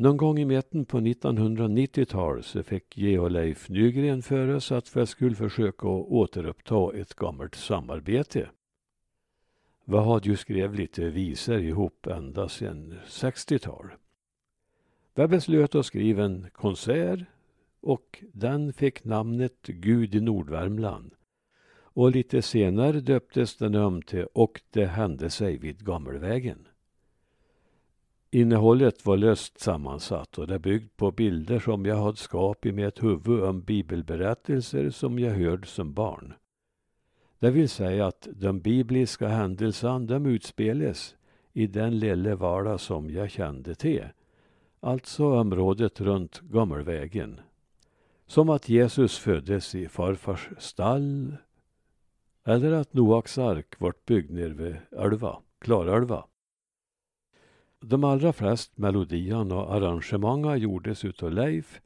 Någon gång i mitten på 1990-talet så fick Georg Leif Nygren för oss att vi skulle försöka återuppta ett gammalt samarbete. Vi hade ju skrivit lite visor ihop ända sedan 60-talet. Vi beslöt att skriva en konsert och den fick namnet Gud i Nordvärmland. Och lite senare döptes den om till Och det hände sig vid Gammelvägen. Innehållet var löst sammansatt och det byggt på bilder som jag hade skapat med ett huvud om bibelberättelser som jag hörde som barn. Det vill säga att de bibliska händelserna de utspelas i den lilla vardag som jag kände till. Alltså området runt Gammelvägen. Som att Jesus föddes i farfars stall. Eller att Noaks ark vart byggd nere vid Ölva, Klarälva. De allra flest melodierna och arrangemangen gjordes utav Leif.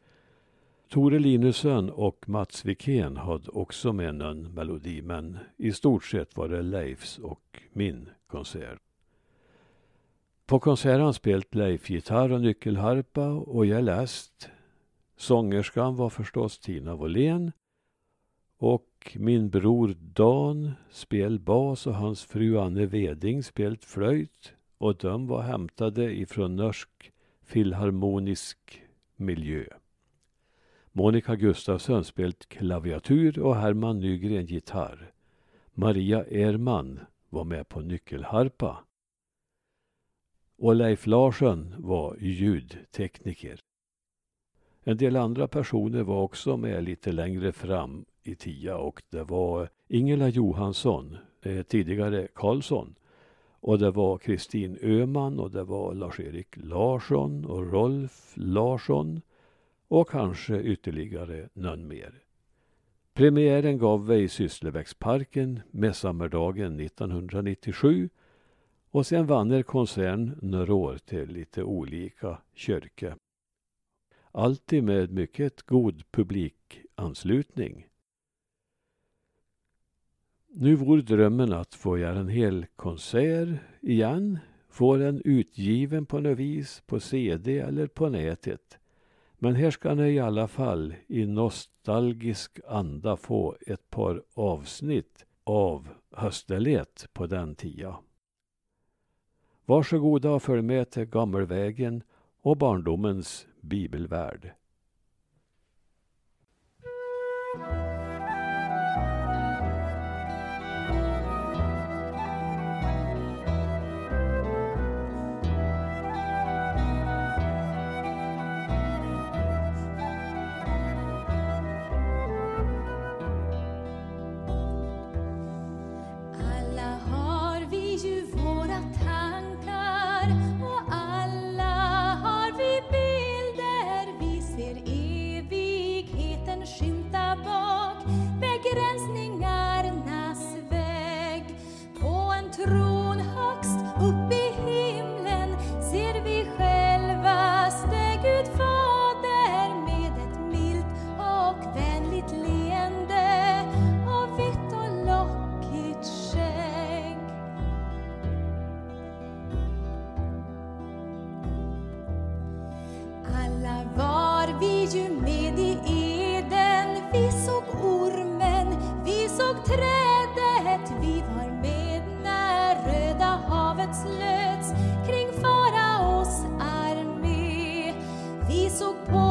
Tore Linusson och Mats Wikén hade också med någon melodi men i stort sett var det Leifs och min konsert. På konserten spelade Leif gitarr och nyckelharpa och jag läste. Sångerskan var förstås Tina Wåhlén och min bror Dan spelade bas och hans fru Anne Weding spelade flöjt och de var hämtade ifrån norsk filharmonisk miljö. Monica Gustafsson spelat klaviatur och Herman Nygren gitarr. Maria Erman var med på nyckelharpa. Och Leif Larsson var ljudtekniker. En del andra personer var också med lite längre fram i TIA och det var Ingela Johansson, eh, tidigare Karlsson, och det var Kristin Öman och det var Lars-Erik Larsson och Rolf Larsson och kanske ytterligare någon mer. Premiären gav vi i Sysslebäcksparken Midsommardagen 1997 och sen vann er koncern några år till lite olika kyrkor. Alltid med mycket god publikanslutning. Nu vore drömmen att få göra en hel konsert igen, få den utgiven på något vis på CD eller på nätet. Men här ska ni i alla fall i nostalgisk anda få ett par avsnitt av Höstelet på den tiden. Varsågoda och följ med till Gammelvägen och barndomens bibelvärld. so poor.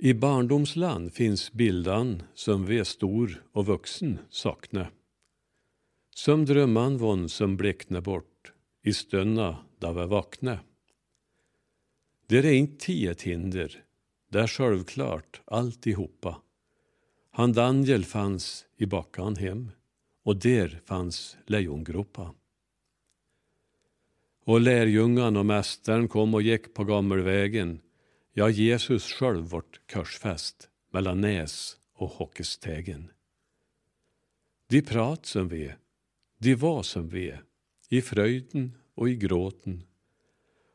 I barndomsland finns bildan som vi är stor och vuxen sakne. Som drömman von som blekna bort i stönna där vi vakne. Det är inte ett hinder, det är självklart alltihopa. Han Daniel fanns i bakan hem och där fanns lejongropa. Och lärjungan och mästaren kom och gick på gammelvägen Ja, Jesus själv vart korsfäst mellan Näs och Hockestegen. De prat som vi, de var som vi, i fröjden och i gråten.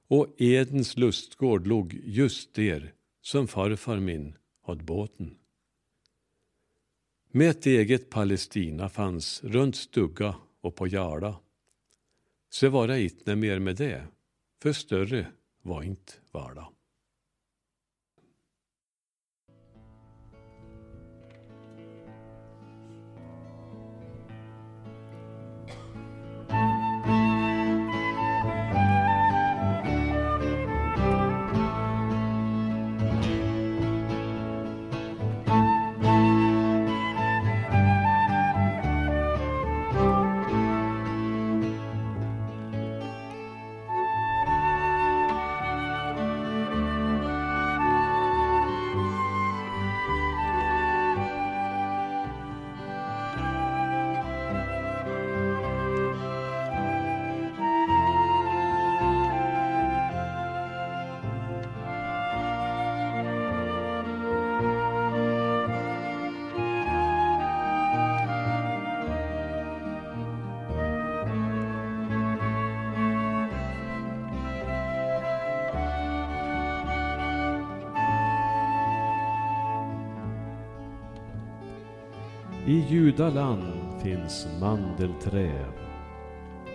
Och Edens lustgård låg just där som farfar min hade båten. Med ett eget Palestina fanns runt Stugga och på Jarla. Så var det inte mer med det, för större var inte Vala. I Judaland finns mandelträ,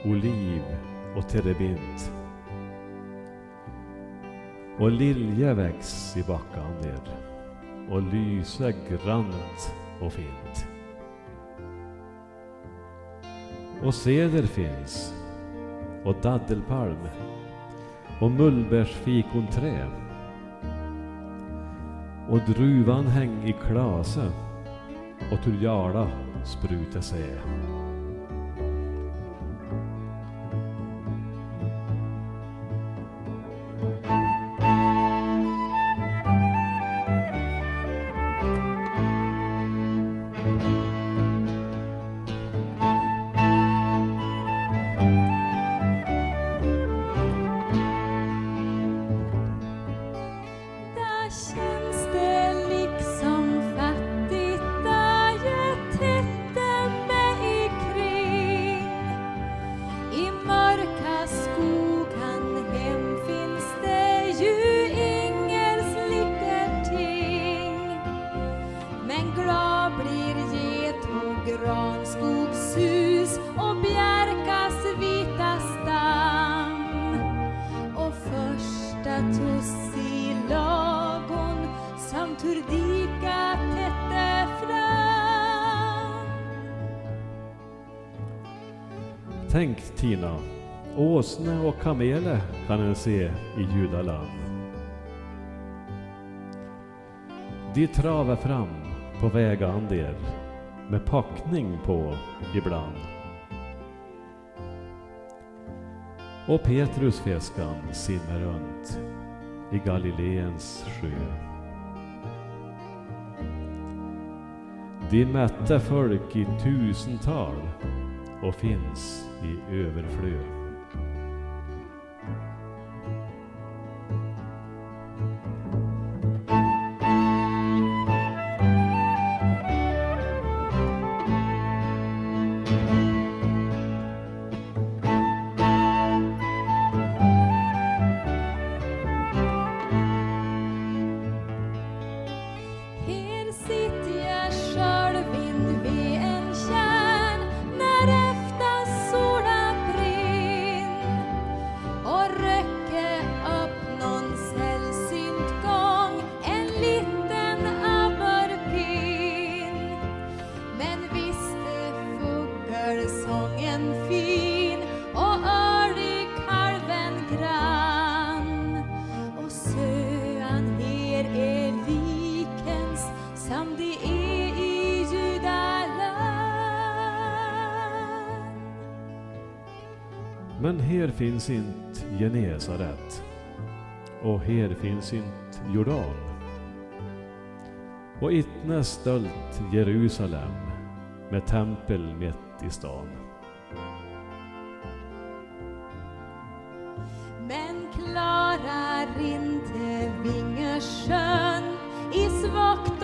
oliv och terebint. Och lilja väx i backan ner och lysa grant och fint. Och ceder finns och daddelpalm och mullbärsfikonträ och druvan häng i klase och till Jala spruta sig. Furdika tätte fram Tänk Tina, åsne och kamele kan en se i judaland. De travar fram på vägander med packning på ibland. Och Petrusfiskan simmar runt i Galileens sjö. De mätte folk i tusental och finns i överflöd. Här finns inte Genesaret och här finns inte Jordan. Och itne stölt Jerusalem med tempel mitt i stan. Men klarar inte Vingersjön i svagt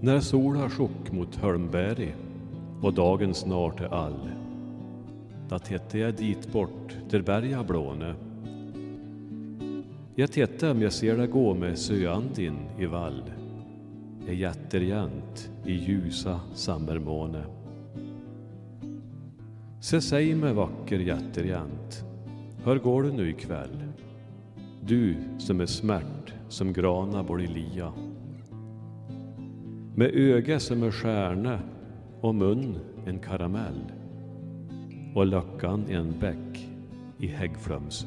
När sola sjokk mot Hölmberg och dagen snart är all, da tittar jag dit bort där berga blåne. Jag tittar om jag ser dig gå med söandin i vall, är jätterjänt i ljusa sommarmåne. Se säg mig vacker jätterjänt, hur går det nu ikväll? Du som är smärt som grana borde lia. Med öga som en stjärna och mun en karamell. Och luckan en bäck i Häggflums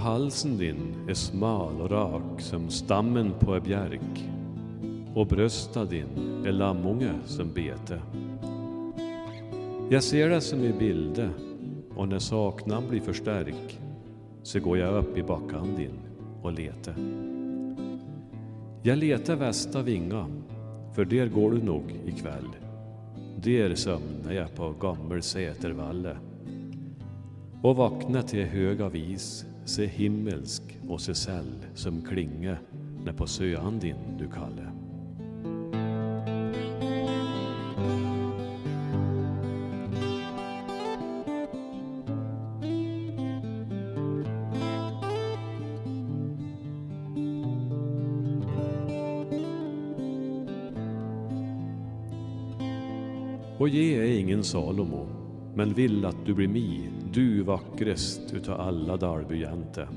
Och halsen din är smal och rak som stammen på en bjärk och brösta din är lammunge som bete. Jag ser det som i bilde och när saknan blir för stark så går jag upp i bakan din och letar. Jag letar västa vinga, för där går du nog ikväll. Där sömnar jag på gammel sätervalle och vaknar till höga vis, se himmelsk och se säll som klinge när på söan din du kalle. Och ge är ingen Salomo, men vill att du blir mi, du vackrest utav alla dalbyjänte.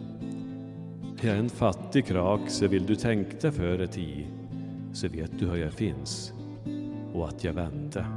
Jag är en fattig krak, så vill du tänkte före ti, så vet du hur jag finns och att jag väntar.